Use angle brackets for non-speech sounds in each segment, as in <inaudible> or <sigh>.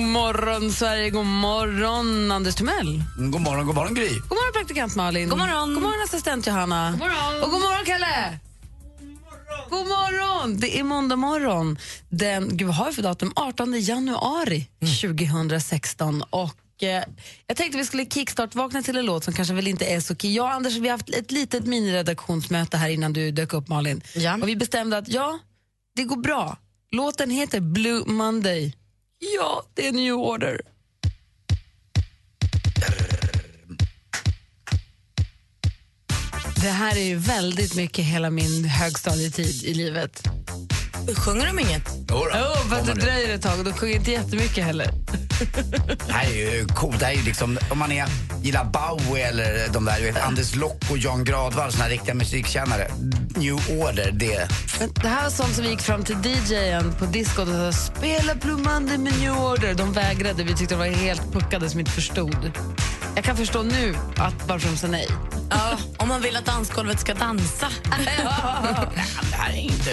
God morgon, Sverige. God morgon, Anders Timell. God morgon, god morgon Gry. God morgon, praktikant Malin. God morgon. God morgon, assistent Johanna. God morgon. Och god morgon, Kalle. God morgon! Det är måndag morgon. Den, gud, vad har vi för datum? 18 januari 2016. Och eh, Jag tänkte vi skulle kickstart-vakna till en låt som kanske väl inte är så kul. Jag och Anders vi har haft ett litet miniredaktionsmöte här innan du dök upp, Malin. Ja. Och Vi bestämde att ja, det går bra. Låten heter Blue Monday. Ja, det är New Order. Det här är ju väldigt mycket hela min högstadietid i livet. Sjunger de inget? Jodå, Oh, för att det dröjer ett tag och de sjunger inte jättemycket heller. Det här är ju coolt. Det här är ju liksom, om man är, gillar Bowie eller de där, vet, Anders Lock och Jan Gradvall, såna här riktiga musikkännare. New Order, det... Men det här var sånt som vi gick fram till DJen på discot och sa spela Blue Monday med New Order. De vägrade. Vi tyckte de var helt puckade som inte förstod. Jag kan förstå nu att varför de sa nej. Ja, om man vill att dansgolvet ska dansa. <laughs> Det här är inte...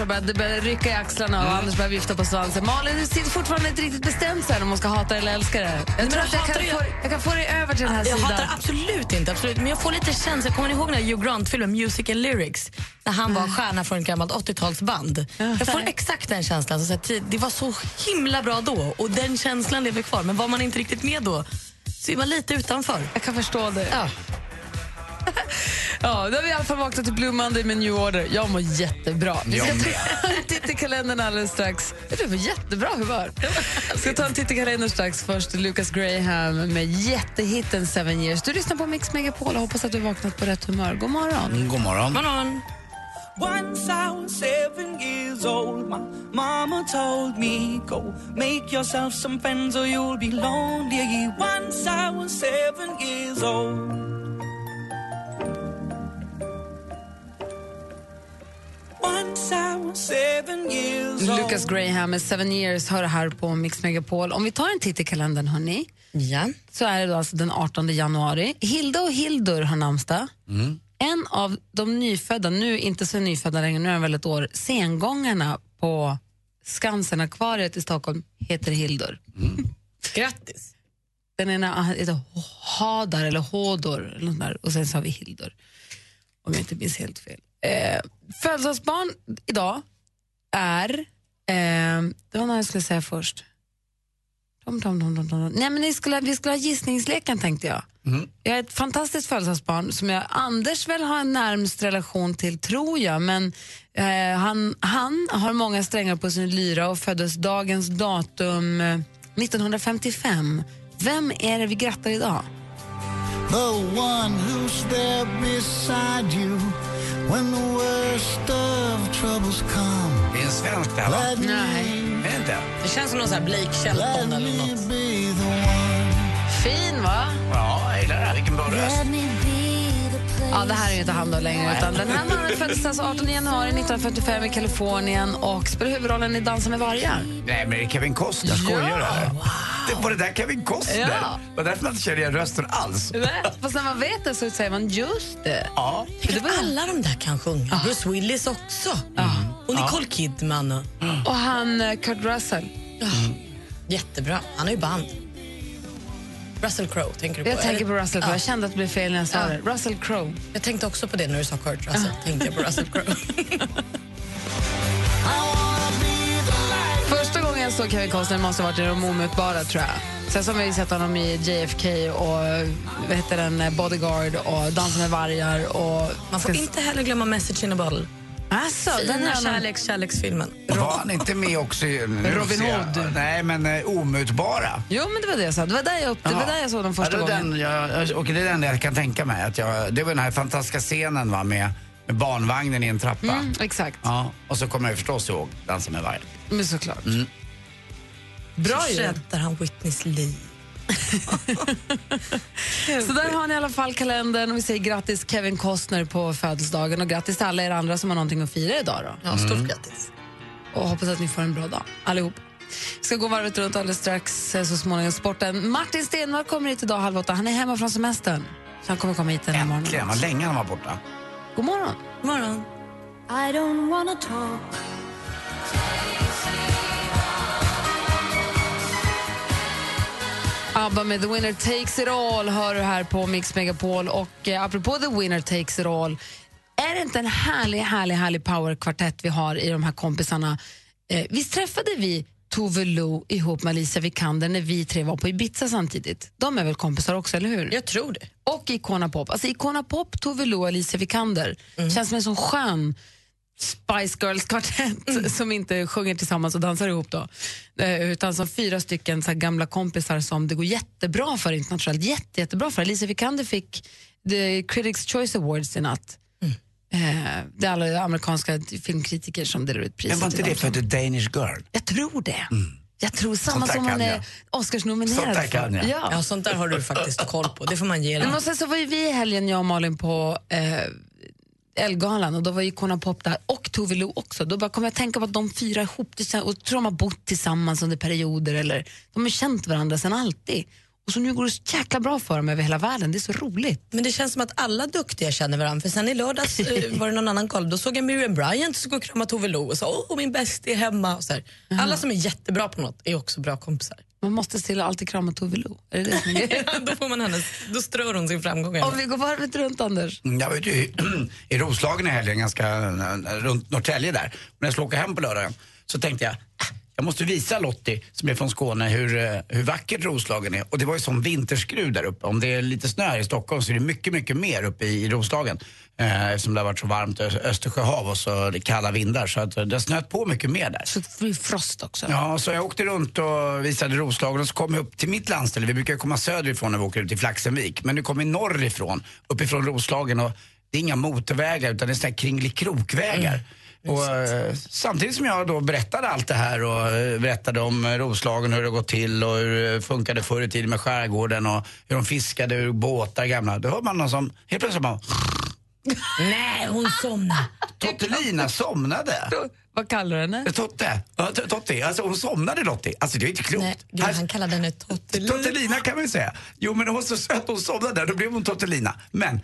Anders det börjar rycka i axlarna och Anders börjar vifta på svansen. Malin, du sitter fortfarande inte riktigt bestämt om man ska hata eller älska det. Jag tror jag att jag kan, få, jag kan få dig över till den här Jag sidan. hatar absolut inte, absolut. men jag får lite känsla. Kommer ni ihåg den här Hugh Grant-filmen Music and Lyrics? När han var stjärna från ett gammalt 80-talsband. Jag får exakt den känslan. Så att det var så himla bra då och den känslan lever kvar. Men var man inte riktigt med då så är man lite utanför. Jag kan förstå det. Ja. Ja, då har vi i alla fall vaknat till Blue Monday med New Order. Jag mår jättebra. Vi ska ta en titt i kalendern alldeles strax. Du får jättebra humör. Vi ska ta en titt i kalendern strax. Först Lucas Graham med jättehitten Seven years. Du lyssnar på Mix Megapol och hoppas att du har vaknat på rätt humör. God morgon. Mm, God morgon. Morgon. Once I was seven years old, my mama told me, Go make yourself some friends or you'll be lonely. Once I was seven years old. Lucas Graham med Seven years hör här på Mix Megapol. Om vi tar en titt i kalendern, hörni, Ja. så är det då alltså den 18 januari. Hilda och Hildur har namnsdag. En av de nyfödda, nu inte så nyfödda längre, nu är de väl ett år, sengångarna på Skansen-akvariet i Stockholm heter Hildur. Grattis. Den ena heter Hadar eller Hodor eller där, och sen så har vi Hildur. Om jag inte minns helt fel. Eh, födelsedagsbarn idag är, eh, det var något jag skulle säga först. Tom, tom, tom, tom, tom. Nej, men ni skulle, vi skulle ha gissningsleken tänkte jag. Jag är ett fantastiskt födelsedagsbarn som jag, Anders väl har en närmst relation till tror jag, men eh, han, han har många strängar på sin lyra och föddes dagens datum eh, 1955. Vem är det vi grattar idag? The one who's there beside you when the worst of troubles come. Det är en svensk det här, va? Let Nej. Är det inte? Det känns som någon sån här Blake Shelton eller me något. be the one. Fin va? Ja, jag gillar det här. Vilken bra röst. Ja, det här är ju inte han då längre. Utan den här mannen föddes alltså 18 januari 1945 i Kalifornien och spelar huvudrollen i Dansa med vargar. Nej, men det är Kevin Costner. Skojar du eller? Det var det där Kevin Costner? Ja. Det var därför man inte kände igen rösten alls. Fast när man vet det så säger man just det. Ja. Tänk att alla de där kan sjunga. Bruce Willis också. Och Nicole Kidman. Och, han, eh, Kurt Russell. jättebra. Han har ju band. Russell Crowe tänker du på? Jag tänker på Russell Crowe. Ja. Jag kände att det blev fel när jag sa Ja. det. Russell Crowe. Jag tänkte också på det när du sa Kurt Russell. tänkte jag på Russell Crowe. <laughs> Första gången jag såg Kevin Costner måste ha varit i De omutbara, tror jag. Sen så har vi sett honom i JFK och vad heter den, Bodyguard och Dansa med vargar. Och Man får inte heller glömma Message in a bottle. Alltså, den Den är här kärleks, kärleksfilmen. Var han inte med också i... nu Robin ser jag- Hood. Nej, men uh, Omutbara. Jo, men det var det jag sa. Det var där jag, upp, det var där jag såg den första ja, det var gången. Den, jag, jag- och det är den jag kan tänka mig. Att jag, det var den här fantastiska scenen va, med, med barnvagnen i en trappa. Mm, exakt. Ja, och så kommer jag förstås ihåg Dansa med vargen. Men såklart. Mm. Bra så ju. räddar han Whitneys liv. Så där har ni i alla fall kalendern och vi säger grattis Kevin Costner på födelsedagen och grattis till alla er andra som har någonting att fira idag då. Ja, stort grattis. Och hoppas att ni får en bra dag allihop. Vi ska gå varvet runt alldeles strax eh, så småningom sporten. Martin Stenmark kommer hit idag halv åtta. Han är hemma från semestern. Så han kommer komma hit den här morgonen. Äntligen, vad länge han var borta. God morgon. God morgon. I don't wanna talk. ABBA med The Winner Takes It All hör du här på Mix Megapol. Och eh, apropå The Winner Takes It All, är det inte en härlig, härlig, härlig powerkvartett vi har i de här kompisarna? Eh, visst träffade vi Tove Lo ihop med Alicia Vikander när vi tre var på Ibiza samtidigt? De är väl kompisar också, eller hur? Jag tror det. Och Icona Pop. Alltså Icona Pop, Tove Lo och Alicia Vikander känns som en sån skön Spice Girls-kvartett som inte sjunger tillsammans och dansar ihop då. Eh, utan som fyra stycken så här gamla kompisar som det går jättebra för internationellt. Jätte, jättebra för. Alicia Vikander fick The Critics' Choice Awards i natt. Eh, det är alla amerikanska filmkritiker som delar ut priser Men var inte det för The Danish Girl? Jag tror det. Jag tror samma som man är. Oscarsnominerad Sånt där kan för. jag. Ja. Ja, sånt där har du faktiskt koll på. Det får man ge dig. Men sen så var ju vi i helgen, jag och Malin, på eh, Elgalan och då var ju Icona Pop där och Tove Lo också. Då bara kom jag att tänka på att de fyra ihop, och tror de har bott tillsammans under perioder eller de har känt varandra sedan alltid. Och så nu går det så jäkla bra för dem över hela världen, det är så roligt. Men det känns som att alla duktiga känner varandra. För sen i lördags eh, <laughs> var det någon annan koll. Då såg jag Miriam Bryant som gå och krama Tove Lo och sa åh min bäst är hemma. Och så här. Alla som är jättebra på något är också bra kompisar. Man måste stilla alltid krama Tove Lo. Är det det som är <laughs> grejen? då, får man hennes, då strör hon sin framgång. Om vi går varvet runt, Anders. Mm, Jag vet <clears throat> ju, i Roslagen i helgen, ganska eh, runt Norrtälje där. Men när jag skulle åka hem på lördagen så tänkte jag, "Ah, jag måste visa Lottie som är från Skåne hur, eh, hur vackert Roslagen är. Och det var ju som vinterskruv där uppe. Om det är lite snö här i Stockholm så är det mycket, mycket mer uppe i, i Roslagen. Eh, eftersom det har varit så varmt Östersjöhav och så kalla vindar. Så att eh, det har snöat på mycket mer där. Så frost också. Ja, så jag åkte runt och visade Roslagen och så kom jag upp till mitt landställe. Vi brukar komma söderifrån när vi åker ut till Flaxenvik. Men nu kommer vi norrifrån, uppifrån Roslagen och det är inga motorvägar utan det är sådana här kringelikrokvägar. Och, eh, samtidigt som jag då berättade allt det här och eh, berättade om eh, Roslagen, hur det gått till och hur det funkade förr i tiden med skärgården och hur de fiskade ur båtar gamla. Då hör man någon som helt plötsligt bara Nej, hon somnade. Tottelina somnade. Vad kallar du henne? Totte, ja, Totti, alltså hon somnade Lottie. Alltså det är inte klokt. Nej, gud, han kallade henne Tottelina. Tottelina kan man ju säga. Jo men hon var så söt, hon somnade där, då blev hon Tottelina. Men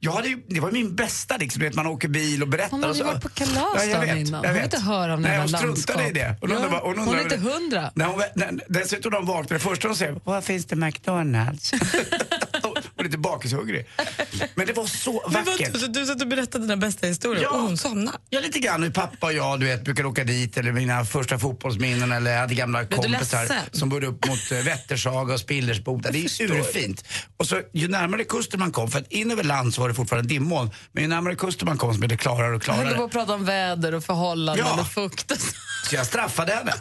jag hade ju, det var min bästa liksom, du vet, man åker bil och berättar Hon hade ju varit på kalas ja, jag vet, innan. jag Hon vet. vill inte höra om Nej, hon struntade i det. Hon, Ja, undrade, hon, hon är inte hundra. När hon, när, dessutom hon vaknade, det första hon säger, var finns det McDonalds? <laughs> är lite bakishungrig. Men det var så <laughs> Men vackert. vad, så du satt och berättade dina bästa historier och hon somnade. Ja, lite grann. Hur pappa och jag du vet, brukade åka dit, eller mina första fotbollsminnen, eller jag hade gamla du kompisar som bodde upp mot uh, Vättershaga och Spillersboda. Det är urfint. Och så ju närmare kusten man kom, för att in över land så var det fortfarande dimmoln, men ju närmare kusten man kom så blev det klarare och klarare. att prata om väder och förhållanden Ja. och fukt och så. Så jag straffade henne.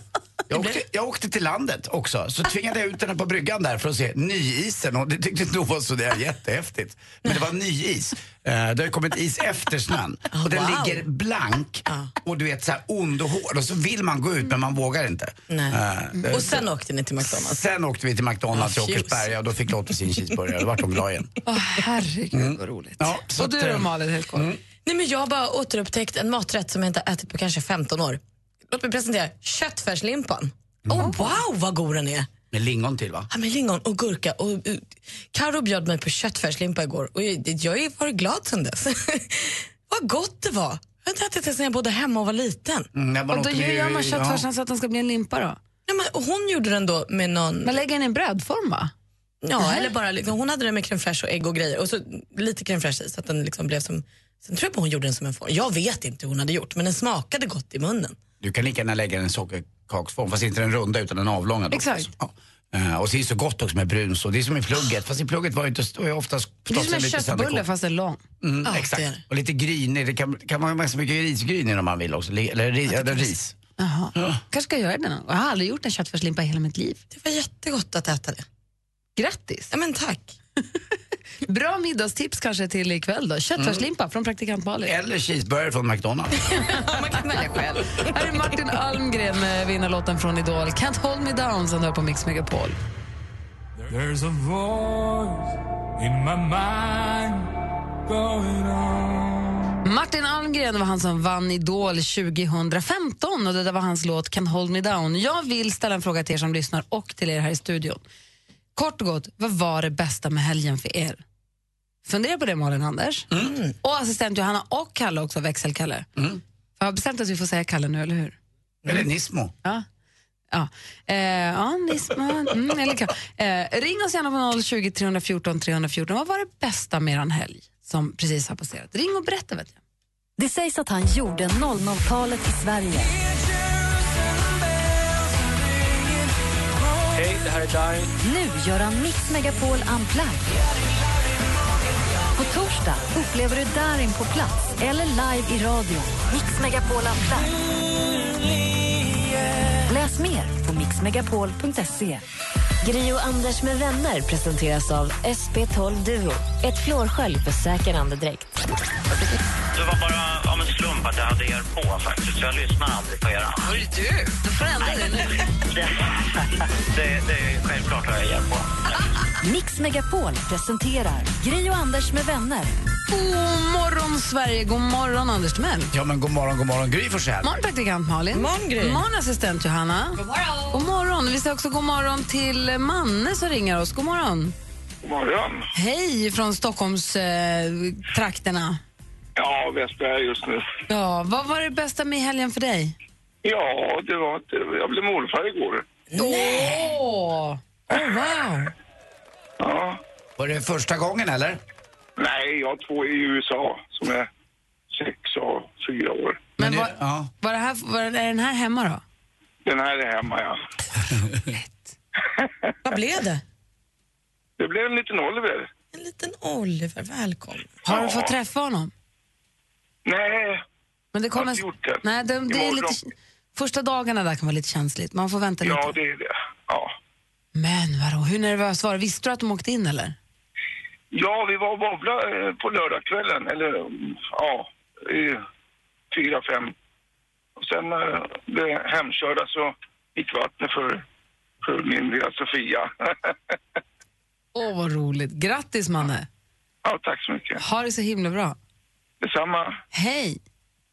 Jag åkte, jag åkte till landet också, så tvingade jag ut henne på bryggan där för att se nyisen och det tyckte inte hon var så där jättehäftigt. Men det var nyis. Eh, det har kommit is efter snön <laughs> och den wow. ligger blank och du vet så här ond och hård och så vill man gå ut men man vågar inte. Nej. Det- Och sen åkte ni till McDonalds. Sen åkte vi till McDonalds i tjus. Åkersberga och då fick Lotte sin cheeseburgare. Då vart hon glad igen. Åh, herregud vad roligt. Ja, så och du då eh, Malin, helt kort. Nej, men jag har bara återupptäckt en maträtt som jag inte ätit på kanske 15 år. Låt mig presentera köttfärslimpan. Åh wow vad god den är! Med lingon till va? Ja, med lingon och gurka. Och, uh, Karo bjöd mig på köttfärslimpa igår och jag, jag har varit glad sen dess. <laughs> vad gott det var! Jag har inte ätit det sen jag bodde hemma och var liten. Mm, Och då gör man ja. köttfärsen så att den ska bli en limpa då? Ja, men, och hon gjorde den då med någon... Man lägger den i en brödform va? Ja, eller bara liksom, hon hade den med crème fraîche och ägg och grejer och så lite crème fraîche i så att den liksom blev som Sen tror jag på hon gjorde den som en form. Jag vet inte hur hon hade gjort men den smakade gott i munnen. Du kan lika gärna lägga den i sockerkaksform, fast inte den runda utan den avlånga. Då. Exakt. Ja. Eh, och så är det så gott också med brunsås. Det är som i plugget. Fast i plugget var ju inte, var oftast Det är som en lite köttbulle fast en lång. Mm, Ja, det är exakt. det. Och lite grynig. Det kan, kan man ha ganska mycket risgryn i om man vill också. Eller, ri, eller ris. Jaha. Kanske ska jag göra det någon. Jag har aldrig gjort en köttfärslimpa i hela mitt liv. Det var jättegott att äta det. Grattis! Ja, men tack. <laughs> Bra middagstips kanske till ikväll då. Köttfärslimpa från praktikant Malin. Eller cheeseburgare från McDonalds. <laughs> Martin Almgren med vinnarlåten från Idol. Can't hold me down som du hör på Mix Megapol. There's a voice in my mind going on. Martin Almgren var han som vann Idol 2015 och det där var hans låt Can't hold me down. Jag vill ställa en fråga till er som lyssnar och till er här i studion. Kort och gott, vad var det bästa med helgen för er? Fundera på det Malin Anders. Och assistent Johanna och Kalle också, växelkalle. Mm. Jag har bestämt att vi får säga Kalle nu, eller hur? Eller Nismo. Ja. Ja, eh, ja Nisma, mm, eller. Eh, ring oss gärna på 020 314 314. Vad var det bästa med er helg som precis har passerat? Ring och berätta. Vet jag. Det sägs att han gjorde 00-talet i Sverige. Hej, det här är Darin. Nu gör han Mix Megapol Unplugged. På torsdag upplever du Darin på plats eller live i radio. Mix Megapol Unplugged. Läs mer på mixmegapol.se. Gri och Anders med vänner presenteras av SP12 Duo. Ett flårskölj för säker andedräkt. Det var bara av en slump att jag hade er på faktiskt. Jag lyssnar aldrig på er. Var det du? Då får ändra det nu. <laughs> Det, det, det är självklart har jag er på. Mix Megapol presenterar Gri och Anders med vänner. God morgon, Sverige. God morgon, Anders Timell. Ja men god morgon, god morgon. Gry Forssell. morgon, praktikant Malin. morgon, Gry. morgon, assistent Johanna. God morgon. God morgon. Vi säger också god morgon till Manne som ringer oss. God morgon. God morgon. Hej från Stockholmstrakterna. Eh, trakterna. Ja, Västberg just nu. ja, vad var det bästa med helgen för dig? Ja, det var att jag blev morfar igår. Åh! Oh, wow. Ja. Var det första gången eller? Nej, jag har två i USA som är sex och fyra år. Men var, ja. var, det här, var är den här hemma då? Den här är hemma, ja. Vad blev det? <laughs> Det blev en liten Oliver. En liten Oliver, välkommen. Har du Ja. fått träffa honom? Nej, Men det Jag har kommer... inte gjort det. Nej, det, det är Imorgon. lite... Första dagarna där kan vara lite känsligt. Man får vänta ja lite. det är det. Ja. Men vadå, hur nervös var du? Visste du att de åkte in eller? Ja, vi var och bowlade eh, på lördagskvällen, eller ja, i fyra, fem. Och sen när eh, blev hemkörda så gick vattnet för, för min lilla Sofia. <laughs> Åh, vad roligt. Grattis, Manne. ja, tack så mycket. Ha det så himla bra. Detsamma. Hej.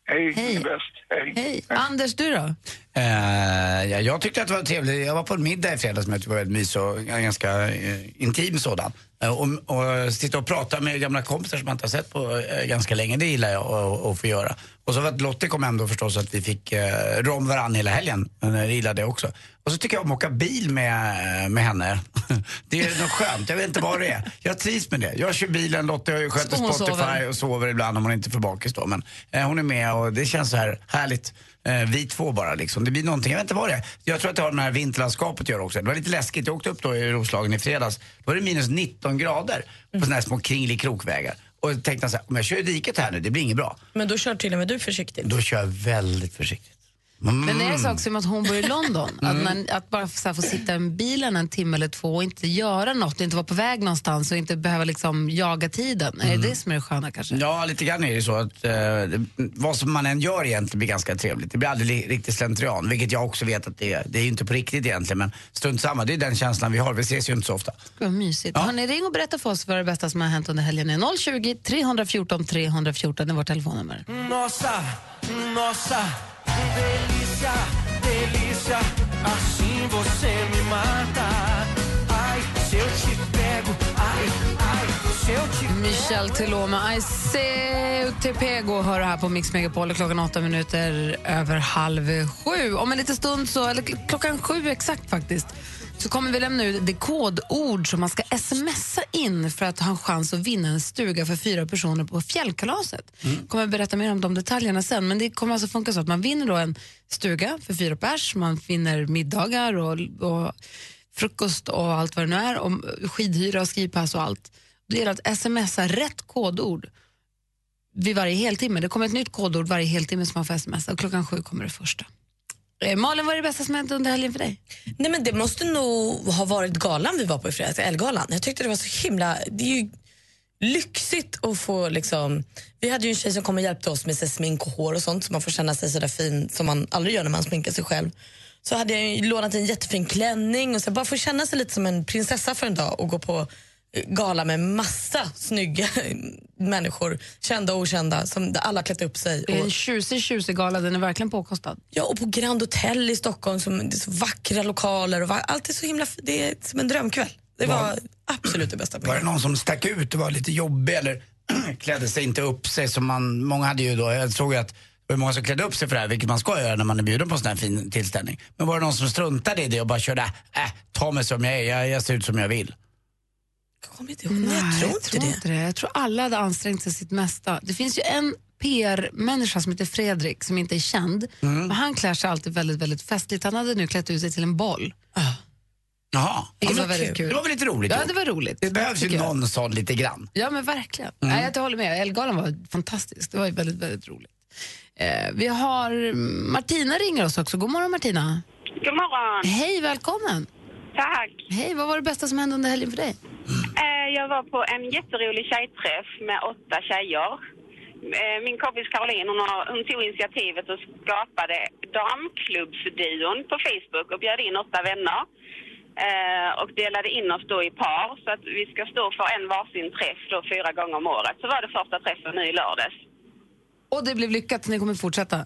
Hej, Hej. ni är bäst. Hej. Hej. Anders, du då? Eh, ja, jag tyckte att det var trevligt. Jag var på en middag i fredags som jag tyckte var väldigt mysig och en ganska eh, intim sådan. Eh, och, och sitta och prata med gamla kompisar som man inte har sett på eh, ganska länge, det gillar jag att- få göra. Och så var att Lottie kom hem då förstås att vi fick eh, rå om varann hela helgen. Men jag gillade det också. Och så tycker jag om att åka bil med, med henne. <laughs> Det är något skönt, jag vet inte vad det är. Jag trivs med det. Jag kör bilen, Lottie sköter Spotify sover. och sover ibland om hon inte får bakis då. Men eh, hon är med och det känns så här härligt. Eh, vi två bara liksom. Det blir någonting, jag vet inte vad det är. Jag tror att det har med det här vinterlandskapet att göra också. Det var lite läskigt. Jag åkte upp då i Roslagen i fredags. Då var det minus 19 grader på sådana här små kringelikrokvägar. Och jag tänkte så här, om jag kör i diket här nu, det blir inget bra. Men då kör till och med du försiktigt. Då kör jag väldigt försiktigt. Mm. Men är det så också med att hon bor i London? Att, när, att bara så här, få sitta i bilen en timme eller två och inte göra något, inte vara på väg någonstans och inte behöva liksom jaga tiden. Är det det som är det sköna kanske? Ja, lite grann är det så att eh, vad som man än gör egentligen blir ganska trevligt. Det blir aldrig riktigt slentrian, vilket jag också vet att det är. Det är ju inte på riktigt egentligen, men strunt samma. Det är den känslan vi har. Vi ses ju inte så ofta. Vad mysigt. Ja. Hörrni, ring och berätta för oss vad det bästa som har hänt under helgen är. 020 314 314 är vårt telefonnummer. Nossa, nossa, delícia, delícia. Assim você me mata. Ai, se eu te pego, ai, ai, se eu te Michel Teloma, I say te pego hör här på Mix Megapol klockan åtta minuter över halv sju. Om en liten stund, så, eller kl- klockan sju exakt faktiskt, så kommer vi lämna ut det kodord som man ska smsa in för att ha en chans att vinna en stuga för fyra personer på fjällkalaset. kommer jag berätta mer om de detaljerna sen, men det kommer alltså funka så att man vinner då en stuga för fyra pers, man vinner middagar och, och frukost och allt vad det nu är, om skidhyra och skrivpass och allt. Det gäller att smsa rätt kodord vid varje heltimme. Det kommer ett nytt kodord varje heltimme som man får smsa och klockan sju kommer det första. Eh, Malin, vad är det bästa som hänt under helgen för dig? Nej, men det måste nog ha varit galan vi var på i fredags, Elgalan. Jag tyckte det var så himla... Det är ju lyxigt att få liksom... Vi hade ju en tjej som kom och hjälpte oss med sig smink och hår och sånt så man får känna sig så där fin som man aldrig gör när man sminkar sig själv. Så hade jag ju lånat en jättefin klänning och så bara få känna sig lite som en prinsessa för en dag och gå på gala med massa snygga <laughs> människor, kända och okända, som alla klätt upp sig. Det är en tjusig, tjusig gala, den är verkligen påkostad. ja, och på Grand Hotel i Stockholm, som, det är så vackra lokaler och va- allt är så himla Det är som en drömkväll. Det var absolut det bästa. Var det någon som stack ut och var lite jobbig eller <clears throat> klädde sig inte upp sig som man, många hade ju då, jag såg ju att det var många som klädde upp sig för det här, vilket man ska göra när man är bjuden på en sån här fin tillställning. Men var det någon som struntade i det och bara körde, äh, ta mig som jag är, jag, jag ser ut som jag vill. Kommer inte ihåg, men jag tror inte det. inte det. Jag tror alla hade ansträngt sig sitt mesta. Det finns ju en PR-människa som heter Fredrik som inte är känd. Men han klär sig alltid väldigt, väldigt festligt. Han hade nu klätt ut sig till en boll. Jaha, Det ja, var väldigt kul. Det var väl lite roligt Ja, det var roligt. Det behövs ju jag. någon sån lite grann. Ja, men verkligen. Mm. Nej, jag håller med. Elgalan var fantastisk. Det var ju väldigt, väldigt roligt. Eh, vi har Martina ringer oss också. God morgon Martina. God morgon. Hej, välkommen. Tack. Hej, vad var det bästa som hände under helgen för dig? Eh, jag var på en jätterolig tjejträff med åtta tjejer. Eh, min kompis Caroline hon, har, hon tog initiativet och skapade damklubbsduon på Facebook och bjöd in åtta vänner. Eh, och delade in oss då i par så att vi ska stå för en varsin träff då fyra gånger om året. Så var det första träffen nu i lördags. Och det blev lyckat, ni kommer fortsätta.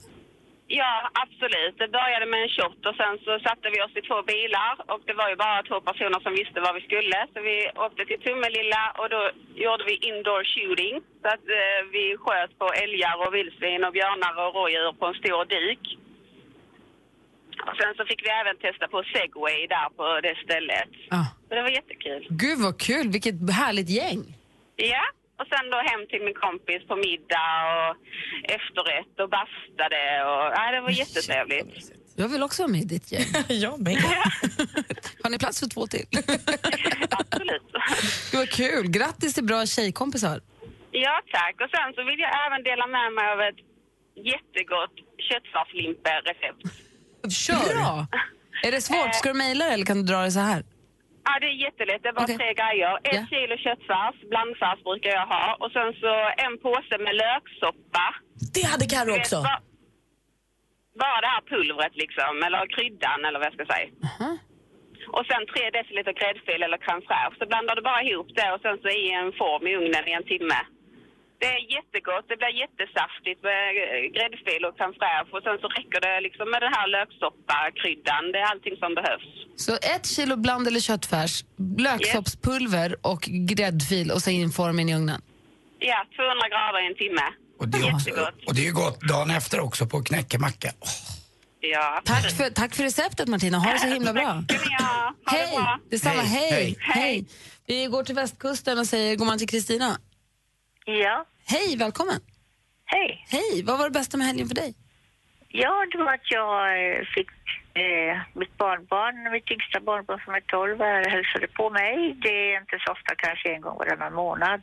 Ja, absolut. Det började med en shot och sen så satte vi oss i två bilar och det var ju bara två personer som visste vad vi skulle. Så vi åkte till Tummelilla och då gjorde vi indoor shooting. Så att eh, vi sköt på älgar och vildsvin och björnar och rådjur på en stor duk. Och sen så fick vi även testa på segway där på det stället. Ah. Så det var jättekul. Gud vad kul, vilket härligt gäng. Ja, och sen då hem till min kompis på middag och efterrätt och bastade och... Ja, det var jättetrevligt. Jag vill också vara med i ditt gäng. <laughs> jag med. <laughs> Har ni plats för två till? <laughs> Absolut. Gud vad kul, grattis till bra tjejkompisar. Ja, tack. Och sen så vill jag även dela med mig av ett jättegott köttfärslimpe-recept. Kör! Bra. Är det svårt? Ska du mejla det eller kan du dra det så här? Ja, det är jättelätt. Det är bara tre grejer. Ett kilo köttfärs, blandfärs brukar jag ha. Och sen så en påse med löksoppa. Det hade Carro vet, också. Bara, bara det här pulvret liksom, eller kryddan eller vad jag ska säga. Och sen tre deciliter gräddfil eller crème fraîche. Så blandar du bara ihop det och sen så i en form i ugnen i en timme. Det är jättegott. Det blir jättesaftigt med eh, gräddfil och crème fraîche. Och sen så räcker det liksom med den här löksoppa-kryddan. Det är allting som behövs. Så ett kilo bland eller köttfärs, löksoppspulver och gräddfil och så in formen i ugnen. Ja, 200 grader i en timme. Och det, är också, Jättegott. och det är ju gott dagen efter också på knäckemacka. Åh, Ja. Tack för, tack för receptet Martina, ha det så himla bra. Ja, ha det Hej! bra. Detsamma, Hej. hej. Hej. hej! Vi går till västkusten och säger god morgon till Kristina. Ja, Hej, välkommen. hej. Hej, vad var det bästa med helgen för dig? Ja, det var att jag eh, fick eh, mitt barnbarn, mitt yngsta barnbarn som är 12, här hälsade på mig. Det är inte så ofta, kanske en gång varannan månad.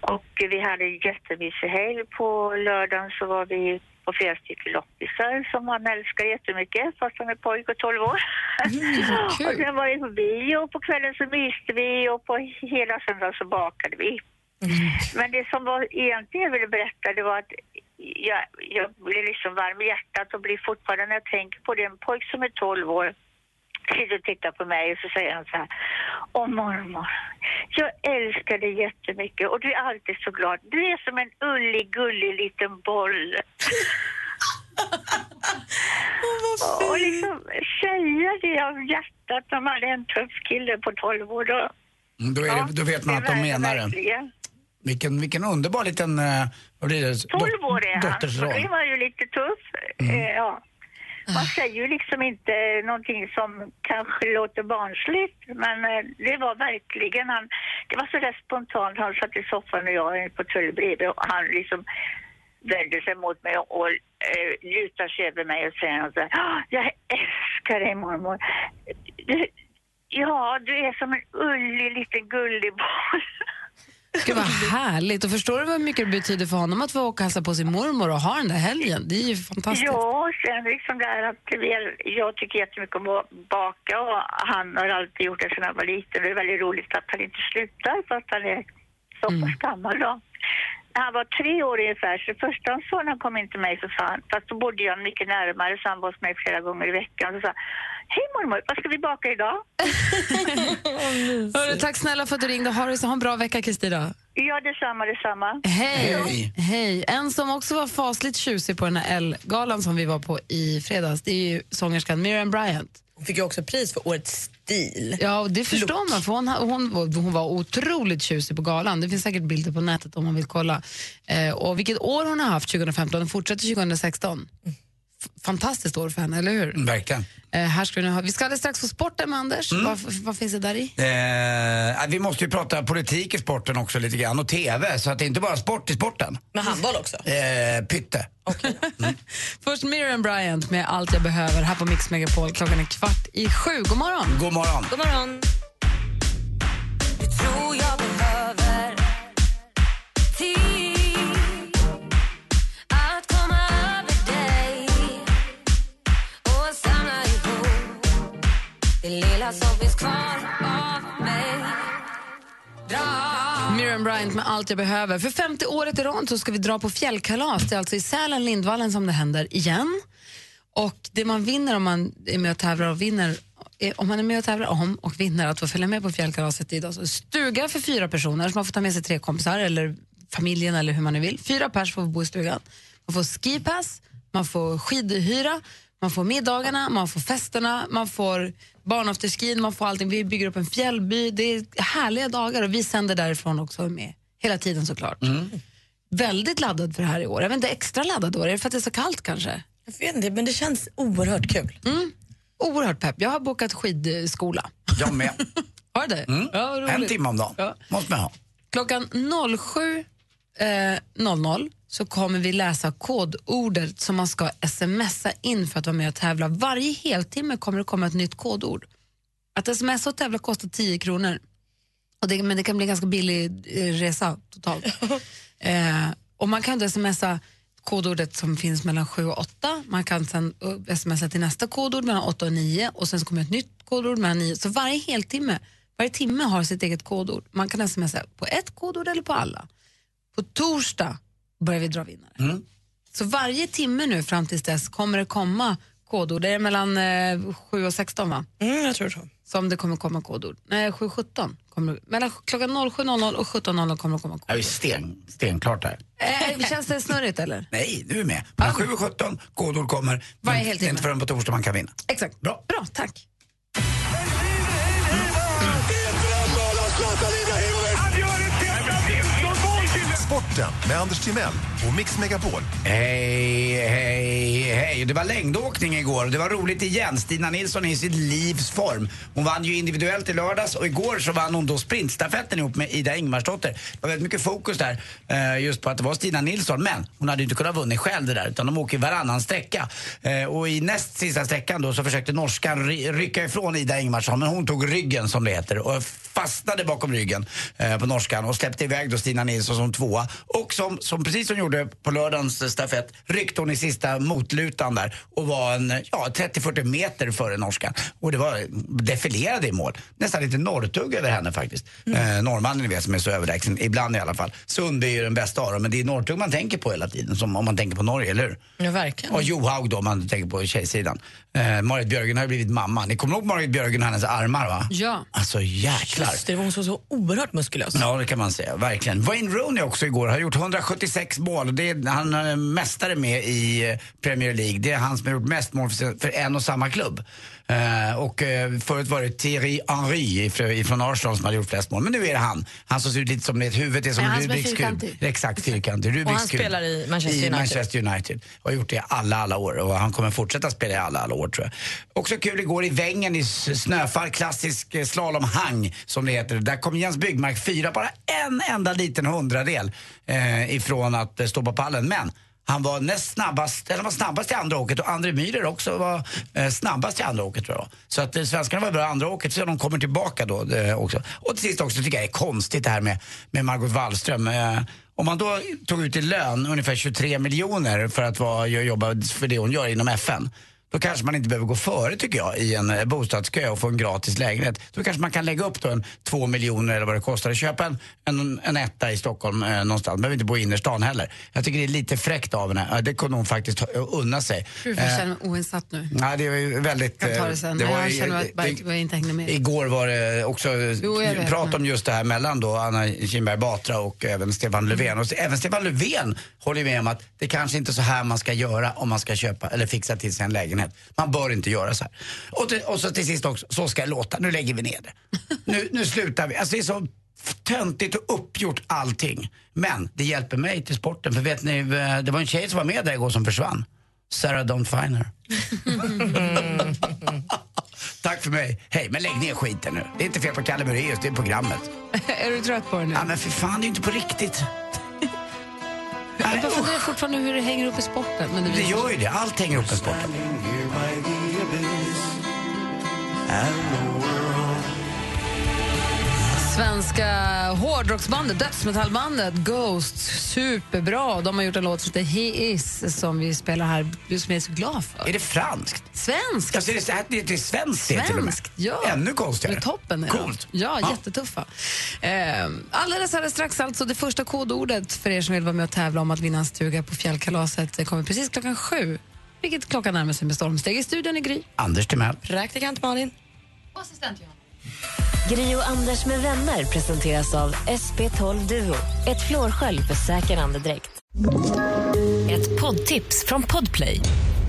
Och eh, vi hade en jättemysig helg. På lördagen så var vi på flera stycken loppisar som han älskar jättemycket, fast han är pojk och 12 år. <laughs> och sen var vi på bio och på kvällen så myste vi och på hela söndagen så bakade vi. Men det som var egentligen jag ville berätta det var att jag, jag blir liksom varm i hjärtat och blir fortfarande när jag tänker på det. En pojk som är 12 år sitter och tittar på mig och så säger han så här. Åh mormor, jag älskar dig jättemycket och du är alltid så glad. Du är som en ullig, gullig liten boll. <laughs> och liksom säga det av hjärtat när man är en tuff kille på 12 år. Då, Mm, Då, är det, då vet man att de menar det. verkligen. Vilken, vilken underbar liten, eh, vad blir det? 12 år är han, då är man ju lite tuff. Mm. Eh, ja. Man säger ju liksom inte någonting som kanske låter barnsligt, men eh, det var verkligen han. Det var så där spontant. Han satt i soffan och jag på bredvid och han liksom vände sig mot mig och, och eh, lutar sig över mig och säger så här, "Ah, jag älskar dig mormor. Du, Ja, du är som en ullig liten gullig boll. Gud vad härligt. Och förstår du vad mycket det betyder för honom att få åka och hälsa på sin mormor och ha den där helgen? Det är ju fantastiskt. Ja, sen liksom det här att jag tycker jättemycket om att baka och han har alltid gjort det sedan han var liten. Det är väldigt roligt att han inte slutar för att han är så pass gammal då. Han var tre år ungefär, så första han kom in till mig så sa han, fast då bodde jag mycket närmare så han var hos mig flera gånger i veckan, så sa Hej mormor, vad ska vi baka idag? <laughs> Hörru, tack snälla för att du ringde. Ha, det så, ha en bra vecka, Kristina. Ja, detsamma, detsamma. Hej. Hej! En som också var fasligt tjusig på den här L-galan som vi var på i fredags, det är ju sångerskan Miriam Bryant. Hon fick ju också pris för årets stil. Ja, och det förstår man, för hon, hon, hon, hon var otroligt tjusig på galan. Det finns säkert bilder på nätet om man vill kolla. Eh, och vilket år hon har haft 2015, den fortsätter 2016. F- Fantastiskt år för henne, eller hur? Verkligen. Eh, här ska vi, nu ha, vi ska alldeles strax få sporten med Anders. Mm. Vad, vad finns det där i? Eh, vi måste ju prata politik i sporten också lite grann och TV, så att det är inte bara sport i sporten. Med handboll också? Eh, pytte. <laughs> Först Miriam Bryant med Allt jag behöver här på Mix Megapol. Klockan är kvart i sju. God morgon! God morgon. God morgon. Du tror det lilla som finns kvar av mig. Dra Miriam Bryant med Allt jag behöver. För femte året i rad så ska vi dra på fjällkalas. Det är alltså i Sälen, Lindvallen som det händer igen. Och det man vinner om man är med och tävlar och vinner är, om man är med och tävlar om och vinner att få följa med på fjällkalaset idag. Så stuga för fyra personer, så man får ta med sig tre kompisar eller familjen eller hur man nu vill. Fyra pers får bo i stugan. Man får skipass, man får skidhyra, man får middagarna, man får festerna, man får barnafterskin, man får allting. Vi bygger upp en fjällby. Det är härliga dagar och vi sänder därifrån också med hela tiden såklart. Väldigt laddad för det här i år. Jag vet inte, extra laddad då? Är det för att det är så kallt kanske? Jag vet inte, men det känns oerhört kul. Mm. Oerhört pepp. Jag har bokat skidskola. Jag med. <laughs> Har du det? Mm. Ja, en timme om dagen. Måste man ha. Klockan 07.00 eh, 00 så kommer vi läsa kodordet som man ska smsa in för att vara med och tävla. Varje heltimme kommer det komma ett nytt kodord. Att smsa och tävla kostar 10 kronor. Och det, men det kan bli en ganska billig eh, resa totalt. <laughs> eh, och man kan då smsa kodordet som finns mellan 7 och 8. Man kan sen eh, smsa till nästa kodord mellan 8 och 9 och sen kommer ett nytt kodord mellan 9. Så varje heltimme, varje timme har sitt eget kodord. Man kan smsa på ett kodord eller på alla. På torsdag börjar vi dra vinnare. Så varje timme nu fram tills dess kommer det komma kodord. Det är mellan eh, 7 och 16 va? Mm, jag tror så. Som det kommer komma kodord. Nej, 7 och 17. Kommer, det- mellan klockan 07.00 och 17.00 kommer det komma kodord. Jag är sten, stenklart här. Eh, känns det snurrigt eller? <laughs> Nej, du är med. Mellan 7 och 17, kodord kommer. Varje heltimme. Inte förrän på torsdag man kan vinna. Exakt. Bra. Bra, tack. Sporten med Anders Timell och Mix Megapol. Hej, hej, hej. Det var längdåkning igår. Det var roligt igen. Stina Nilsson är i sitt livs form. Hon vann ju individuellt i lördags och igår så vann hon då sprintstafetten ihop med Ida Ingmarsdotter. Det var väldigt mycket fokus där eh, just på att det var Stina Nilsson. Men hon hade ju inte kunnat vunnit själv det där utan de åker varannan sträcka. Eh, och i näst sista sträckan då så försökte norskan rycka ifrån Ida Ingmarsson men hon tog ryggen som det heter och fastnade bakom ryggen eh, på norskan och släppte iväg då Stina Nilsson som tvåa. Och som, som precis som gjorde på lördagens stafett ryckte hon i sista motlutan där och var en ja, 30-40 meter före norskan. Och det var defilerade i mål. Nästan lite norrtugg över henne faktiskt. Eh, norrmannen ni vet som är så överlägsen, ibland i alla fall. Sundby är ju den bästa av dem men det är norrtugg man tänker på hela tiden som om man tänker på Norge, eller hur? Ja, verkligen. Och Johaug då, om man tänker på tjejsidan. Eh, Marit Björgen har ju blivit mamma. Ni kommer ihåg Marit Björgen och hennes armar va? Ja. Alltså jäklar. Just det, hon såg så oerhört muskulös. Ja, det kan man säga. Verkligen. Wayne Rooney också igår har gjort 176 mål. Det är, han är mästare med i eh, Premier League. Det är han som har gjort mest mål för, för en och samma klubb. Eh, och uh, förut var det Thierry Henry ifrån Arsenal som hade gjort flest mål. Men nu är det han. Han som ser ut lite som ett huvud är som en Rubiks kub. Exakt, fyrkantig. Rubiks Och han kub. spelar i Manchester I United. Manchester United. Och har gjort det alla, alla år. Och han kommer fortsätta spela i alla, alla år tror jag. Också kul igår i Vängen i snöfall, klassisk eh, slalomhang som det heter. Där kom Jens Byggmark fyra, bara en enda liten hundradel eh, ifrån att eh, stå på pallen. Men han var näst snabbast, eller var snabbast i andra åket och André Myhrer också var eh, snabbast i andra åket tror jag. Så att eh, svenskarna var bra i andra åket så de kommer tillbaka då eh, också. Och till sist också tycker jag det är konstigt det här med, med Margot Wallström. Eh, om man då tog ut i lön ungefär 23 miljoner för att vara, jobba för det hon gör inom FN. Då kanske man inte behöver gå före tycker jag i en eh, bostadskö och få en gratis lägenhet. Då kanske man kan lägga upp då en två miljoner eller vad det kostar att köpa en, en, en etta i Stockholm eh, någonstans. Behöver inte bo i innerstan heller. Jag tycker det är lite fräckt av henne. Det kunde hon faktiskt ha- unna sig. Gud, jag Eh, känner mig oinsatt nu. Nej, det var ju väldigt... Jag eh, det sen. det men var jag känner att det- jag inte hängde med. Igår var det också Jo, prat om just det här mellan då Anna Kinberg Batra och även Stefan Löfven. Och även Stefan Löfven håller med om att det kanske inte är så här man ska göra om man ska köpa eller fixa till sig en lägenhet. Man bör inte göra så här. Och, till, och så till sist också, så ska det låta. Nu lägger vi ner det. <laughs> Nu, nu slutar vi. Alltså det är så töntigt och uppgjort allting. Men det hjälper mig till sporten. För vet ni, eh, det var en tjej som var med där igår som försvann. Sarah Don't Find Her. <laughs> Tack för mig. Hej, men lägg ner skiten nu. Det är inte fel på Kalle Moraeus, det är programmet. <laughs> är du trött på det nu? Ja, men för fan, det är ju inte på riktigt. Jag funderar fortfarande hur det hänger upp i sporten. Men det, Det gör ju det. Allt hänger upp med sporten. Svenska hårdrocksbandet, dödsmetallbandet Ghost, superbra. De har gjort en låt som heter He Is som vi spelar här, som jag är så glad för. Är det franskt? Svenskt! Alltså, det, är, det, är, det är svenskt det till och med. Ja. Ännu konstigare. Det är toppen. är de. Coolt. Ja, Ja. jättetuffa. Eh, alldeles, alldeles strax alltså det första kodordet för er som vill vara med och tävla om att vinna en stuga på fjällkalaset. Det kommer precis klockan sju, vilket klockan närmar sig med stormsteg. I studion i Gry. Anders Timell. Praktikant Malin. Assistent Johanna. Gri och Anders med vänner presenteras av SP12 Duo. Ett flårskölj för säker andedräkt. Ett poddtips från Podplay.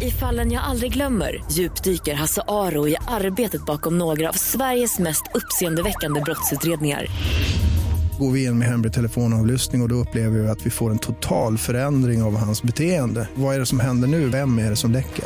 I fallen jag aldrig glömmer djupdyker Hasse Aro i arbetet bakom några av Sveriges mest uppseendeväckande brottsutredningar. Går vi in med hemlig telefonavlyssning och, och då upplever vi att vi får en total förändring av hans beteende. Vad är det som händer nu? Vem är det som läcker?